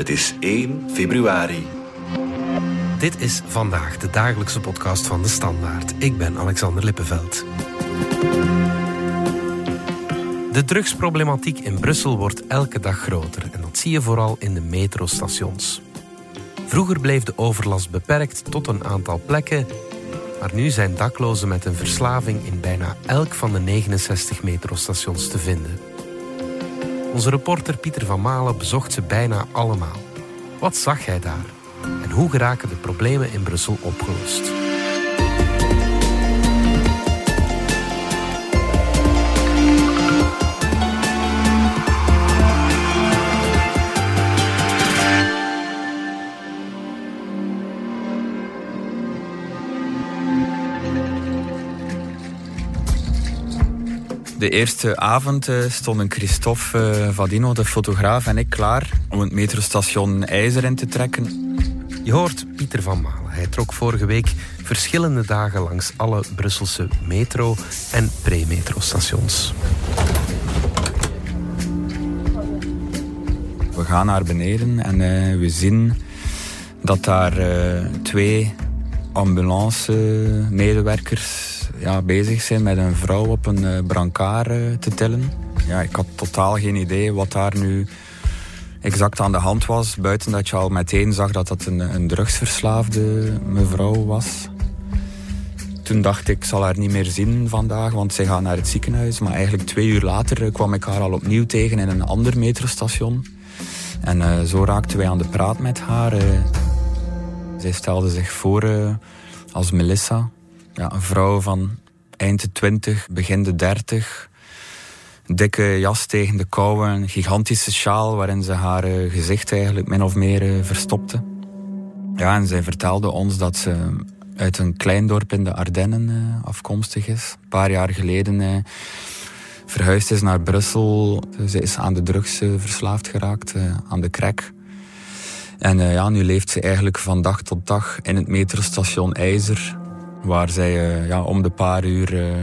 Het is 1 februari. Dit is vandaag de dagelijkse podcast van de Standaard. Ik ben Alexander Lippenveld. De drugsproblematiek in Brussel wordt elke dag groter en dat zie je vooral in de metrostations. Vroeger bleef de overlast beperkt tot een aantal plekken, maar nu zijn daklozen met een verslaving in bijna elk van de 69 metrostations te vinden. Onze reporter Pieter van Malen bezocht ze bijna allemaal. Wat zag hij daar? En hoe geraken de problemen in Brussel opgelost? De eerste avond uh, stonden Christophe uh, Vadino, de fotograaf, en ik klaar om het metrostation IJzer in te trekken. Je hoort Pieter van Malen. Hij trok vorige week verschillende dagen langs alle Brusselse metro- en pre-metrostations. We gaan naar beneden en uh, we zien dat daar twee ambulance-medewerkers ja, bezig zijn met een vrouw op een uh, brancard te tillen. Ja, ik had totaal geen idee wat daar nu exact aan de hand was. Buiten dat je al meteen zag dat dat een, een drugsverslaafde mevrouw was. Toen dacht ik, ik zal haar niet meer zien vandaag, want zij gaat naar het ziekenhuis. Maar eigenlijk twee uur later kwam ik haar al opnieuw tegen in een ander metrostation. En zo raakten wij aan de praat met haar. Zij stelde zich voor uh, als Melissa. Ja, een vrouw van eind de 20, begin de 30. Dikke jas tegen de kou, een gigantische sjaal waarin ze haar gezicht eigenlijk min of meer verstopte. Ja, en zij vertelde ons dat ze uit een klein dorp in de Ardennen afkomstig is. Een paar jaar geleden verhuisd is naar Brussel. Ze is aan de drugs verslaafd geraakt, aan de crack. En ja, nu leeft ze eigenlijk van dag tot dag in het metrostation IJzer waar zij uh, ja, om de paar uur uh,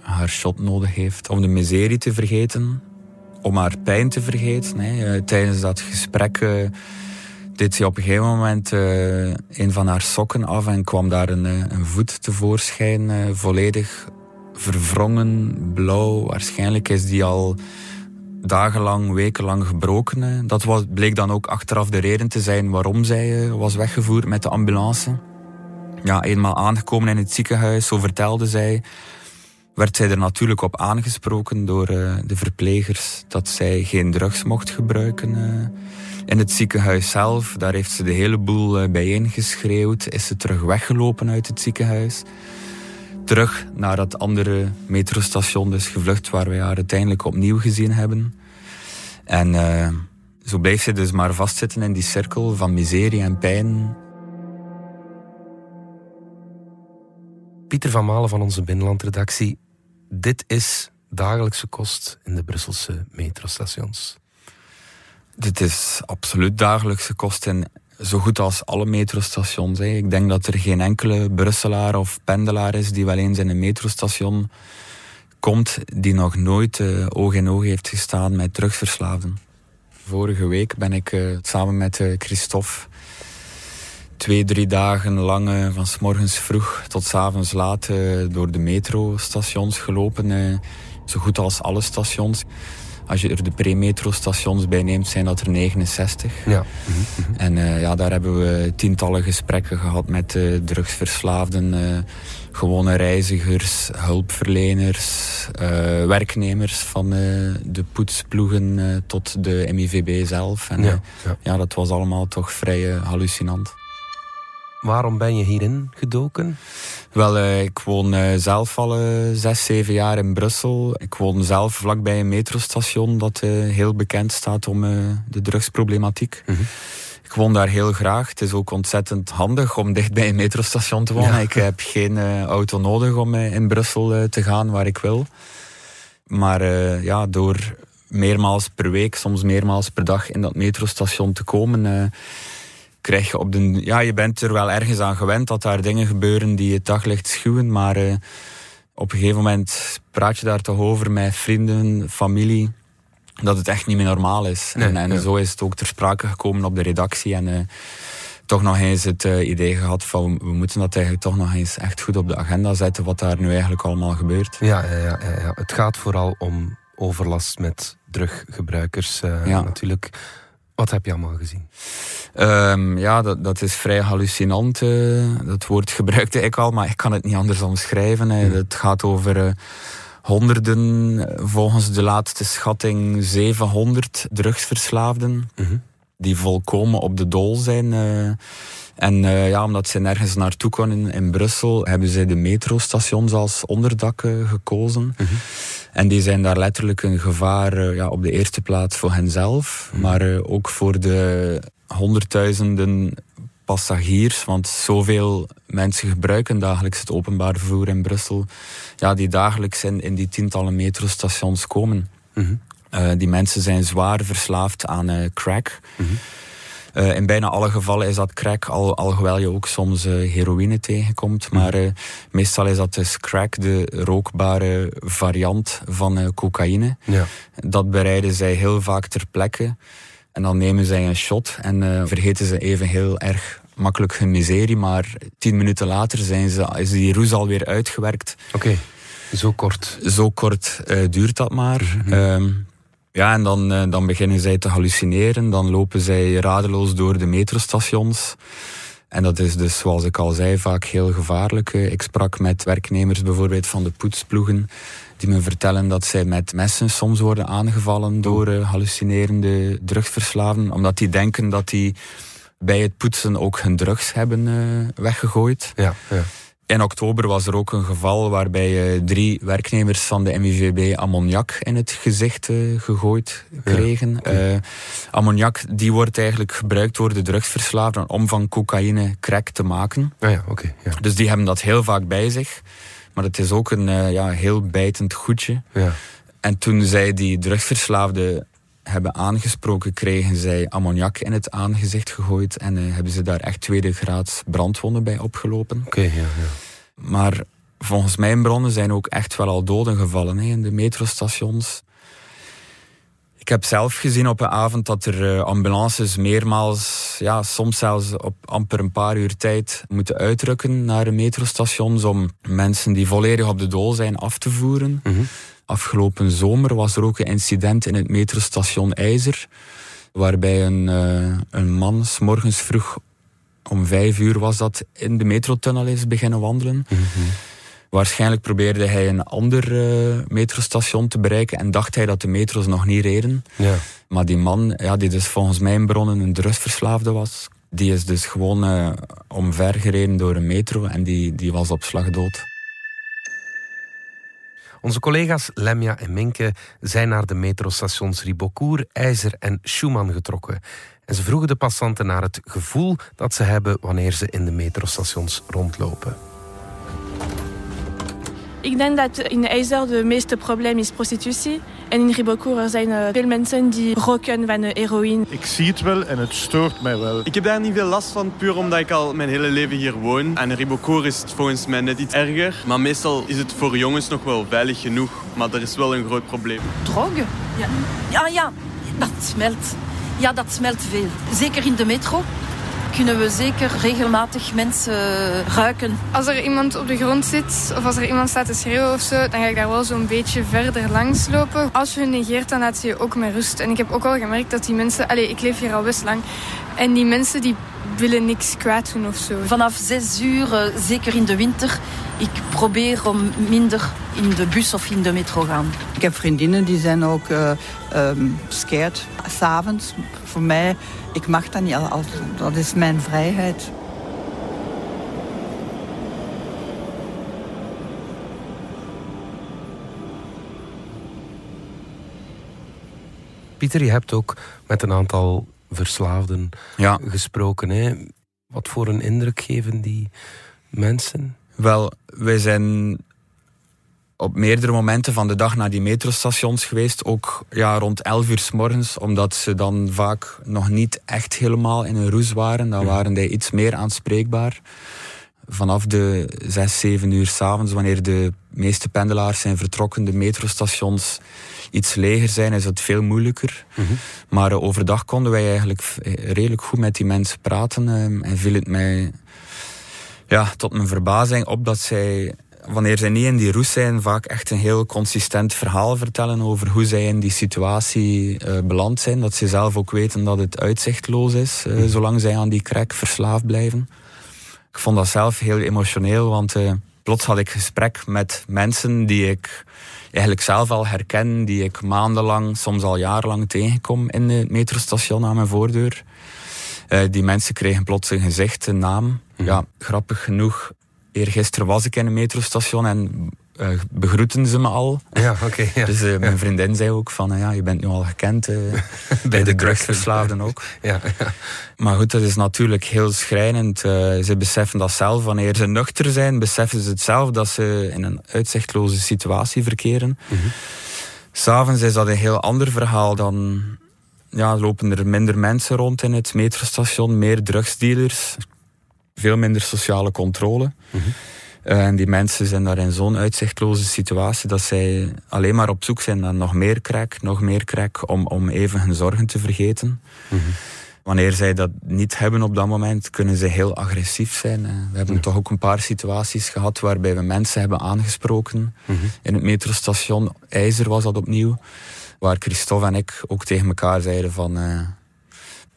haar shot nodig heeft. Om de miserie te vergeten, om haar pijn te vergeten. Hè. Tijdens dat gesprek deed ze op een gegeven moment een van haar sokken af en kwam daar een, een voet tevoorschijn, volledig verwrongen, blauw. Waarschijnlijk is die al dagenlang, wekenlang gebroken. Dat was, bleek dan ook achteraf de reden te zijn waarom zij was weggevoerd met de ambulance ja, eenmaal aangekomen in het ziekenhuis, zo vertelde zij, werd zij er natuurlijk op aangesproken door uh, de verplegers dat zij geen drugs mocht gebruiken. In het ziekenhuis zelf, daar heeft ze de hele boel bijeengeschreeuwd, is ze terug weggelopen uit het ziekenhuis. Terug naar dat andere metrostation, dus gevlucht, waar wij haar uiteindelijk opnieuw gezien hebben. En zo bleef ze dus maar vastzitten in die cirkel van miserie en pijn Pieter van Malen van onze binnenlandredactie. Dit is dagelijkse kost in de Brusselse metrostations. Dit is absoluut dagelijkse kost in zo goed als alle metrostations. Ik denk dat er geen enkele Brusselaar of pendelaar is die wel eens in een metrostation komt die nog nooit uh, oog in oog heeft gestaan met drugsverslaafden. Vorige week ben ik uh, samen met uh, Christophe twee, drie dagen lang van s morgens vroeg tot avonds laat door de metrostations gelopen. Zo goed als alle stations. Als je er de pre-metro-stations bij neemt, zijn dat er 69. Ja. En ja, daar hebben we tientallen gesprekken gehad met drugsverslaafden, gewone reizigers, hulpverleners, werknemers van de poetsploegen tot de MIVB zelf. En ja, ja. ja, dat was allemaal toch vrij hallucinant. Waarom ben je hierin gedoken? Wel, uh, ik woon uh, zelf al uh, zes, zeven jaar in Brussel. Ik woon zelf vlakbij een metrostation dat heel bekend staat om de drugsproblematiek. Mm -hmm. Ik woon daar heel graag. Het is ook ontzettend handig om dicht bij een metrostation te wonen. Ja. Ik heb geen auto nodig om in Brussel te gaan waar ik wil. Maar ja, door meermaals per week, soms meermaals per dag in dat metrostation te komen krijg je op de. Ja, je bent er wel ergens aan gewend dat daar dingen gebeuren die het daglicht schuwen. Maar uh, op een gegeven moment praat je daar toch over met vrienden, familie. dat het echt niet meer normaal is. Nee, en en ja. zo is het ook ter sprake gekomen op de redactie. En eh, toch nog eens het eh, idee gehad van we moeten dat eigenlijk toch nog eens echt goed op de agenda zetten. Wat daar nu eigenlijk allemaal gebeurt. Ja, ja, ja, het gaat vooral om overlast met druggebruikers eh, Ja. natuurlijk. Wat heb je allemaal gezien? Ehm, ja, dat, dat is vrij hallucinant. eh. dat woord gebruikte ik al, maar ik kan het niet anders omschrijven. Hmm. Het gaat over eh, honderden, eh, volgens de laatste schatting 700 drugsverslaafden. Mhm. die volkomen op de dol zijn. en ja, omdat ze nergens naartoe konden in Brussel, hebben zij de metrostations als onderdak gekozen. Mhm. En die zijn daar letterlijk een gevaar eh, ja, op de eerste plaats voor henzelf, Mhm. maar eh, ook voor de honderdduizenden passagiers, want zoveel mensen gebruiken dagelijks het openbaar vervoer in Brussel, ja, die dagelijks in, in die tientallen metrostations komen. Mhm. Eh, die mensen zijn zwaar verslaafd aan crack. Mhm. Eh, in bijna alle gevallen is dat crack, al, alhoewel je ook soms eh, heroïne tegenkomt. Maar eh, meestal is dat dus crack, de rookbare variant van cocaïne. Ja. Dat bereiden zij heel vaak ter plekke. En dan nemen zij een shot en vergeten ze even heel erg makkelijk hun miserie. Maar tien minuten later zijn ze, is die roes alweer uitgewerkt. Oké, zo kort. Zo kort duurt dat maar. Mhm. Ehm, ja, en dan, eh, dan beginnen zij te hallucineren. Dan lopen zij radeloos door de metrostations. En dat is dus, zoals ik al zei, vaak heel gevaarlijk. Eh, Ik sprak met werknemers bijvoorbeeld van de poetsploegen. Die me vertellen dat zij met messen soms worden aangevallen door eh, hallucinerende drugsverslaven. Omdat die denken dat die bij het poetsen ook hun drugs hebben weggegooid. Ja, ja. In oktober was er ook een geval waarbij eh, drie werknemers van de MIVB ammoniak in het gezicht eh, gegooid kregen. Eh, ammoniak die wordt eigenlijk gebruikt door de drugsverslaafden om van cocaïne crack te maken. Ah ja, oké. ja. Dus die hebben dat heel vaak bij zich. Maar het is ook een ja, heel bijtend goedje. Ja. En toen zij die drugsverslaafden hebben aangesproken, kregen zij ammoniak in het aangezicht gegooid. En eh, hebben ze daar echt tweede graads brandwonden bij opgelopen. Oké, ja, ja. Maar volgens mijn bronnen zijn ook echt wel al doden gevallen hè, in de metrostations. Ik heb zelf gezien op een avond dat er eh, ambulances meermaals, ja, soms zelfs op amper een paar uur tijd, moeten uitrukken naar de metrostations om mensen die volledig op de dool zijn af te voeren. Mhm. Afgelopen zomer was er ook een incident in het metrostation IJzer, waarbij een, eh, een man morgens vroeg om vijf uur was dat in de metrotunnel is beginnen wandelen. Mhm. Waarschijnlijk probeerde hij een ander eh, metrostation te bereiken en dacht hij dat de metro's nog niet reden. Ja. Maar die man, ja, die dus volgens mijn bronnen een drugsverslaafde was, die is dus gewoon eh, omver gereden door een metro en die, die was op slag dood. Onze collega's Lemja en Minke zijn naar de metrostations Ribocourt, IJzer en Schumann getrokken. En ze vroegen de passanten naar het gevoel dat ze hebben wanneer ze in de metrostations rondlopen. Ik denk dat in IJzer de meeste probleem is prostitutie. En in Ribocourt er zijn eh, veel mensen die roken van heroïne. Ik zie het wel en het stoort mij wel. Ik heb daar niet veel last van, puur omdat ik al mijn hele leven hier woon. En in Ribocourt is het volgens mij net iets erger. Maar meestal is het voor jongens nog wel veilig genoeg. Maar er is wel een groot probleem. Droge? Ja. ja, ja, dat smelt. Ja, dat smelt veel. Zeker in de metro kunnen we zeker regelmatig mensen ruiken. Als er iemand op de grond zit of als er iemand staat te schreeuwen of zo, dan ga ik daar wel zo'n beetje verder langs lopen. Als je hun negeert, dan laat je je ook met rust. En ik heb ook al gemerkt dat die mensen... Allee, ik leef hier al best lang. En die mensen die willen niks kwaad doen of zo. Vanaf zes uur, eh, zeker in de winter, ik probeer om minder in de bus of in de metro gaan. Ik heb vriendinnen die zijn ook uh, um, scared. S'avonds, voor mij, ik mag dat niet. Als, dat is mijn vrijheid. Pieter, je hebt ook met een aantal verslaafden Ja. gesproken. Hè? Wat voor een indruk geven die mensen? Wel, wij zijn op meerdere momenten van de dag naar die metrostations geweest. Ook ja, rond 11 uur s morgens, omdat ze dan vaak nog niet echt helemaal in een roes waren. Dan waren die iets meer aanspreekbaar. vanaf de 6, 7 uur s'avonds, wanneer de meeste pendelaars zijn vertrokken, de metrostations iets leger zijn, is het veel moeilijker. Mhm. Maar eh, overdag konden wij eigenlijk eh, redelijk goed met die mensen praten. eh, en viel het mij ja, tot mijn verbazing op dat zij, wanneer zij niet in die roes zijn, vaak echt een heel consistent verhaal vertellen over hoe zij in die situatie eh, beland zijn. Dat ze zelf ook weten dat het uitzichtloos is, eh, zolang zij aan die crack verslaafd blijven. Ik vond dat zelf heel emotioneel, want eh, plots had ik gesprek met mensen die ik eigenlijk zelf al herken, die ik maandenlang, soms al jarenlang tegenkom in het metrostation aan mijn voordeur. Die mensen kregen plots een gezicht, een naam. Ja, grappig genoeg, eergisteren was ik in een metrostation en eh, begroeten ze me al. Ja, oké. ja. Dus eh, mijn vriendin zei ook van, eh, ja, je bent nu al gekend eh, bij de drugsverslaafden ook. Ja, ja. Maar goed, dat is natuurlijk heel schrijnend. Ze beseffen dat zelf. Wanneer ze nuchter zijn, beseffen ze het zelf dat ze in een uitzichtloze situatie verkeren. S'avonds is dat een heel ander verhaal. Dan ja, lopen er minder mensen rond in het metrostation, meer drugsdealers, veel minder sociale controle. Eh, en die mensen zijn daar in zo'n uitzichtloze situatie dat zij alleen maar op zoek zijn naar nog meer crack, nog meer crack, om, om even hun zorgen te vergeten. Wanneer zij dat niet hebben op dat moment, kunnen ze heel agressief zijn. We hebben toch ook een paar situaties gehad waarbij we mensen hebben aangesproken. In het metrostation IJzer was dat opnieuw. Waar Christophe en ik ook tegen elkaar zeiden van... eh,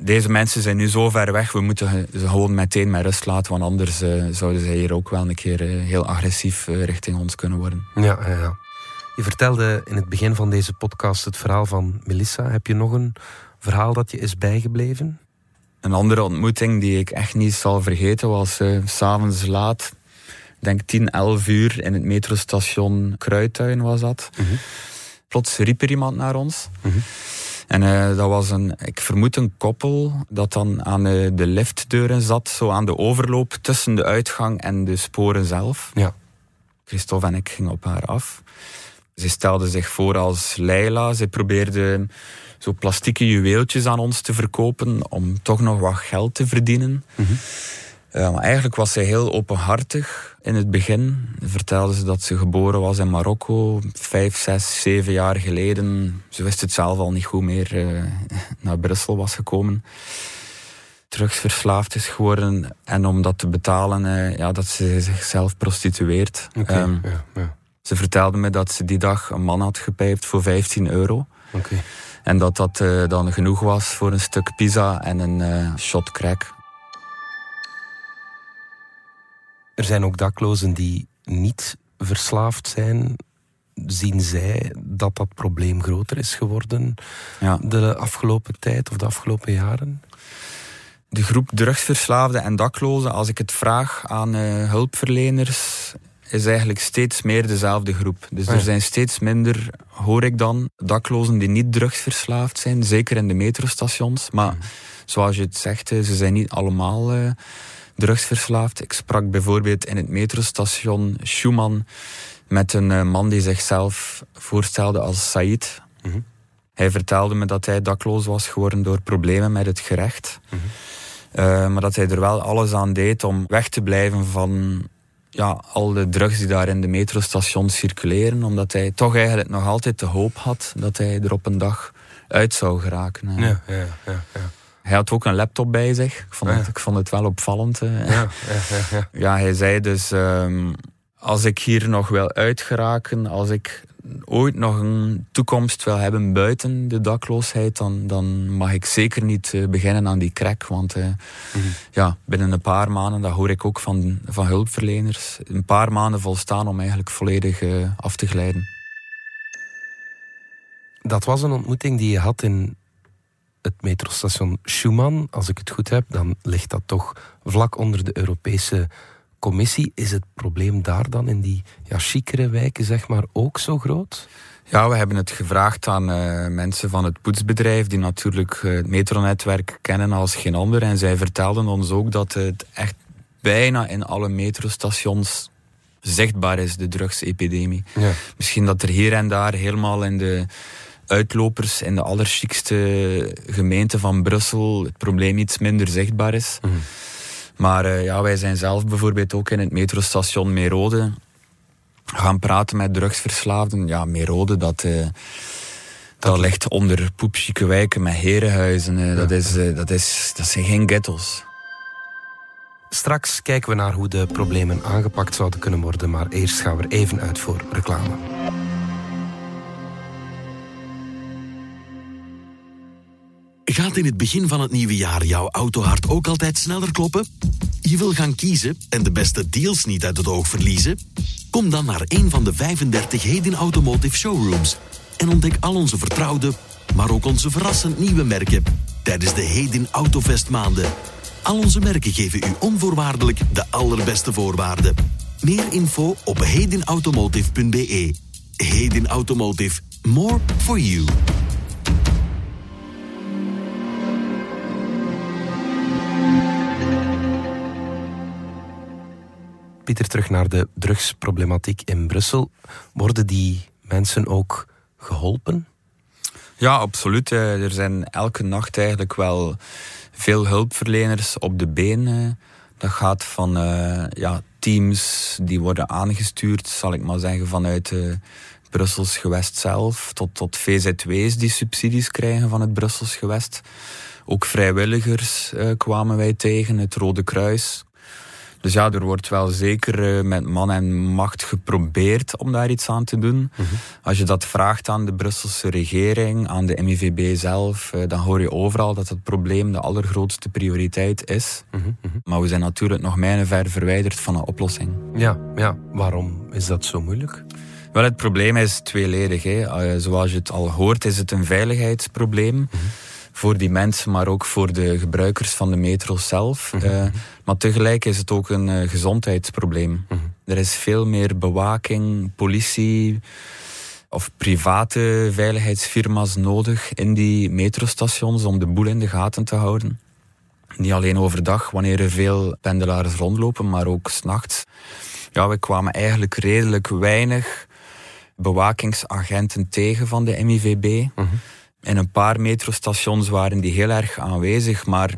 deze mensen zijn nu zo ver weg, we moeten ze gewoon meteen met rust laten, want anders eh, zouden zij hier ook wel een keer eh, heel agressief eh, richting ons kunnen worden. Ja, ja, ja. Je vertelde in het begin van deze podcast het verhaal van Melissa. Heb je nog een verhaal dat je is bijgebleven? Een andere ontmoeting die ik echt niet zal vergeten was s s'avonds laat, ik denk 10, 11 uur in het metrostation Kruidtuin was dat. Plots riep er iemand naar ons. En eh, dat was een, ik vermoed een koppel dat dan aan eh, de liftdeuren zat, zo aan de overloop tussen de uitgang en de sporen zelf. Ja. Christophe en ik gingen op haar af. Ze stelde zich voor als Leila. Ze probeerde zo plastieke juweeltjes aan ons te verkopen om toch nog wat geld te verdienen. Eh, maar eigenlijk was zij heel openhartig in het begin. Vertelde ze dat ze geboren was in Marokko, vijf, zes, zeven jaar geleden. Ze wist het zelf al niet goed meer, eh, naar Brussel was gekomen. Drugsverslaafd is geworden en om dat te betalen, eh, ja, dat ze zichzelf prostitueert. Ehm, ja, ja. ze vertelde me dat ze die dag een man had gepijpt voor 15 euro. En dat dat dan genoeg was voor een stuk pizza en een shot crack. Er zijn ook daklozen die niet verslaafd zijn. Zien zij dat dat probleem groter is geworden Ja. de afgelopen tijd of de afgelopen jaren? De groep drugsverslaafden en daklozen, als ik het vraag aan eh, hulpverleners, is eigenlijk steeds meer dezelfde groep. Dus Ah, er zijn steeds minder, hoor ik dan, daklozen die niet drugsverslaafd zijn, zeker in de metrostations. Maar Mhm. zoals je het zegt, eh, ze zijn niet allemaal eh, drugsverslaafd. Ik sprak bijvoorbeeld in het metrostation Schumann met een eh, man die zichzelf voorstelde als Said. Mhm. Hij vertelde me dat hij dakloos was geworden door problemen met het gerecht. Eh, maar dat hij er wel alles aan deed om weg te blijven van ja, al de drugs die daar in de metrostations circuleren. Omdat hij toch eigenlijk nog altijd de hoop had dat hij er op een dag uit zou geraken. Eh, Ja, ja, ja. ja. Hij had ook een laptop bij zich. Ik vond, het, ja. ik vond het wel opvallend. eh. ja, ja, ja, ja. Ja, hij zei dus, ehm, als ik hier nog wil uitgeraken, als ik ooit nog een toekomst wil hebben buiten de dakloosheid, dan, dan mag ik zeker niet eh, beginnen aan die crack. Want eh, ja, binnen een paar maanden, dat hoor ik ook van, van hulpverleners, een paar maanden volstaan om eigenlijk volledig eh, af te glijden. Dat was een ontmoeting die je had in het metrostation Schumann. Als ik het goed heb, dan ligt dat toch vlak onder de Europese Commissie. Is het probleem daar dan in die ja, chicere wijken zeg maar ook zo groot? Ja, we hebben het gevraagd aan eh, mensen van het poetsbedrijf, die natuurlijk eh, het metronetwerk kennen als geen ander. En zij vertelden ons ook dat het echt bijna in alle metrostations zichtbaar is, de drugsepidemie. Ja. Misschien dat er hier en daar helemaal in de uitlopers, in de allerchicste gemeente van Brussel, het probleem iets minder zichtbaar is. Mhm. Maar uh, ja, wij zijn zelf bijvoorbeeld ook in het metrostation Merode gaan praten met drugsverslaafden. Ja, Merode, dat, uh, dat ligt onder poepchique wijken met herenhuizen. Uh, dat, is, dat, is, dat zijn geen ghettos. Straks kijken we naar hoe de problemen aangepakt zouden kunnen worden, maar eerst gaan we er even uit voor reclame. Gaat in het begin van het nieuwe jaar jouw autohart ook altijd sneller kloppen? Je wil gaan kiezen en de beste deals niet uit het oog verliezen? Kom dan naar een van de 35 Hedin Automotive Showrooms en ontdek al onze vertrouwde, maar ook onze verrassend nieuwe merken tijdens de Hedin Autofest maanden. Al onze merken geven u onvoorwaardelijk de allerbeste voorwaarden. Meer info op hedinautomotive.be. Hedin Automotive. More for you. Pieter, terug naar de drugsproblematiek in Brussel. Worden die mensen ook geholpen? Ja, absoluut. Er zijn elke nacht eigenlijk wel veel hulpverleners op de been. Dat gaat van uh, ja, teams die worden aangestuurd, zal ik maar zeggen, vanuit uh, Brussels gewest zelf, tot, tot VZW's die subsidies krijgen van het Brussels gewest. Ook vrijwilligers kwamen wij tegen, het Rode Kruis. Dus ja, er wordt wel zeker uh, met man en macht geprobeerd om daar iets aan te doen. Mhm. Als je dat vraagt aan de Brusselse regering, aan de MIVB zelf, uh, dan hoor je overal dat het probleem de allergrootste prioriteit is. Mhm, mhm. Maar we zijn natuurlijk nog mijlenver verwijderd van een oplossing. Ja, ja, waarom is dat zo moeilijk? Wel, het probleem is tweeledig. Hè. Uh, zoals je het al hoort, is het een veiligheidsprobleem voor die mensen, maar ook voor de gebruikers van de metro zelf. Mhm. Eh, maar tegelijk is het ook een uh, gezondheidsprobleem. Mhm. Er is veel meer bewaking, politie of private veiligheidsfirma's nodig in die metrostations om de boel in de gaten te houden. Niet alleen overdag, wanneer er veel pendelaars rondlopen, maar ook s'nachts. Ja, we kwamen eigenlijk redelijk weinig bewakingsagenten tegen van de MIVB. Mm in een paar metrostations waren die heel erg aanwezig, maar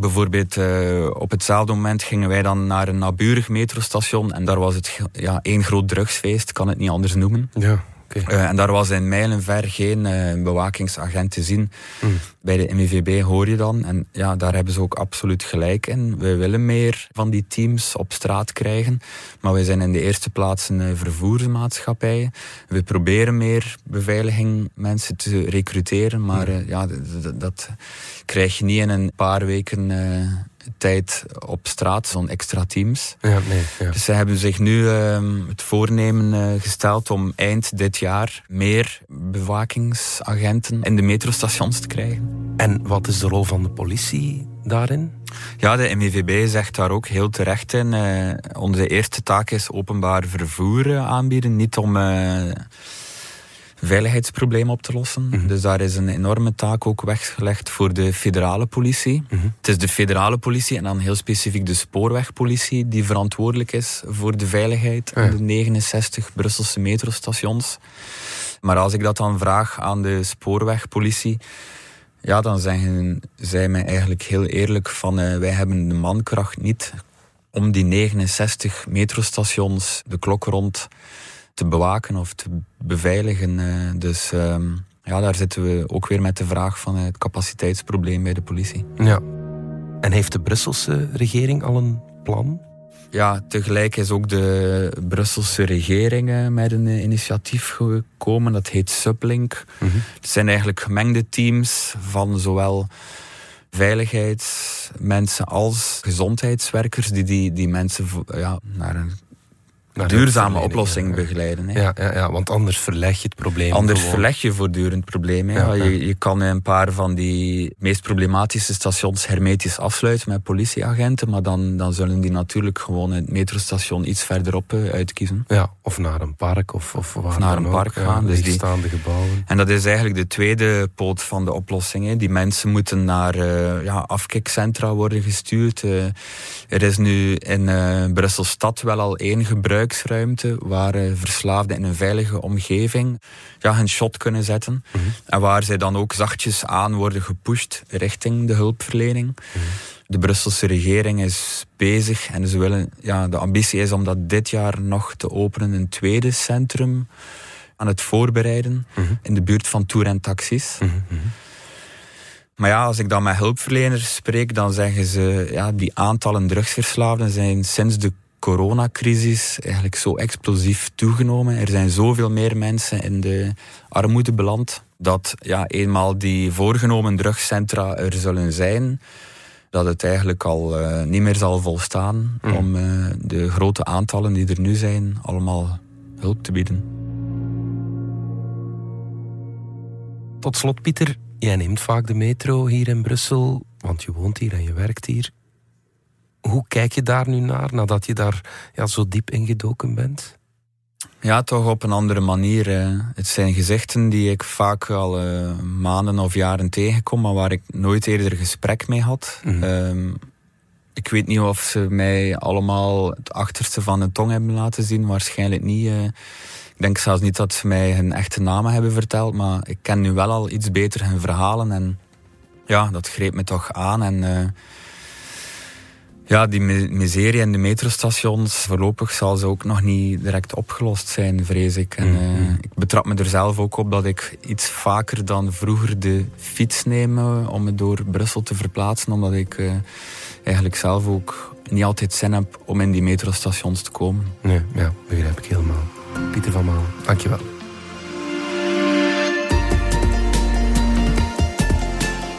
bijvoorbeeld uh, op hetzelfde moment gingen wij dan naar een naburig metrostation en daar was het ja, één groot drugsfeest, kan het niet anders noemen. Ja. Uh, en daar was in mijlenver geen uh, bewakingsagent te zien. Mm. Bij de MIVB hoor je dan. En ja, daar hebben ze ook absoluut gelijk in. We willen meer van die teams op straat krijgen. Maar wij zijn in de eerste plaats een uh, vervoersmaatschappij. We proberen meer beveiliging mensen te recruteren. Maar mm. ja, dat krijg je niet in een paar weken tijd op straat, zo'n extra teams. Ja, nee, ja. Dus ze hebben zich nu uh, het voornemen uh, gesteld om eind dit jaar meer bewakingsagenten in de metrostations te krijgen. En wat is de rol van de politie daarin? Ja, de MIVB zegt daar ook heel terecht in. Uh, onze eerste taak is openbaar vervoer aanbieden, niet om veiligheidsprobleem op te lossen. Mhm. Dus daar is een enorme taak ook weggelegd voor de federale politie. Mhm. Het is de federale politie en dan heel specifiek de spoorwegpolitie die verantwoordelijk is voor de veiligheid in de 69 Brusselse metrostations. Maar als ik dat dan vraag aan de spoorwegpolitie, ja, dan zeggen zij mij eigenlijk heel eerlijk van uh, wij hebben de mankracht niet om die 69 metrostations de klok rond te bewaken of te beveiligen. Eh, dus ehm, ja, daar zitten we ook weer met de vraag van het capaciteitsprobleem bij de politie. Ja. En heeft de Brusselse regering al een plan? Ja, tegelijk is ook de Brusselse regering eh, met een initiatief gekomen. Dat heet Sublink. Mm Het zijn eigenlijk gemengde teams van zowel veiligheidsmensen als gezondheidswerkers die die, die mensen ja, naar een duurzame oplossing begeleiden. Hè. Ja, ja, ja, want anders verleg je het probleem. Anders verleg je voortdurend het probleem. Ja, Je, je kan een paar van die meest problematische stations hermetisch afsluiten met politieagenten, maar dan, dan zullen die natuurlijk gewoon het metrostation iets verderop uh, uitkiezen. Ja, of naar een park of, of, of naar een park gaan. dus die staande gebouwen. En dat is eigenlijk de tweede poot van de oplossing. Hè. Die mensen moeten naar uh, ja, afkikcentra worden gestuurd. Uh, er is nu in Brussel stad wel al één gebruik gebruiksruimte waar verslaafden in een veilige omgeving ja, hun shot kunnen zetten. Mhm. En waar zij dan ook zachtjes aan worden gepusht richting de hulpverlening. Mhm. De Brusselse regering is bezig en ze willen, ja, de ambitie is om dat dit jaar nog te openen, een tweede centrum aan het voorbereiden Mhm. in de buurt van Tour en Taxis. Maar ja, als ik dan met hulpverleners spreek, dan zeggen ze, ja, die aantallen drugsverslaafden zijn sinds de coronacrisis eigenlijk zo explosief toegenomen. Er zijn zoveel meer mensen in de armoede beland, dat ja, eenmaal die voorgenomen drugscentra er zullen zijn, dat het eigenlijk al eh, niet meer zal volstaan Mhm. om eh, de grote aantallen die er nu zijn, allemaal hulp te bieden. Tot slot, Pieter, jij neemt vaak de metro hier in Brussel, want je woont hier en je werkt hier. Hoe kijk je daar nu naar, nadat je daar ja, zo diep ingedoken bent? Ja, toch op een andere manier. Het zijn gezichten die ik vaak al eh, maanden of jaren tegenkom, maar waar ik nooit eerder gesprek mee had. Mhm. Ehm, ik weet niet of ze mij allemaal het achterste van de tong hebben laten zien. Waarschijnlijk niet. eh. ik denk zelfs niet dat ze mij hun echte namen hebben verteld, maar ik ken nu wel al iets beter hun verhalen. En ja, dat greep me toch aan. En eh, ja, die mi- miserie in de metrostations, voorlopig zal ze ook nog niet direct opgelost zijn, vrees ik. En eh, ik betrap me er zelf ook op dat ik iets vaker dan vroeger de fiets neem eh, om me door Brussel te verplaatsen, omdat ik eh, eigenlijk zelf ook niet altijd zin heb om in die metrostations te komen. Nee, ja, begrijp ik helemaal. Pieter van Maal, dankjewel.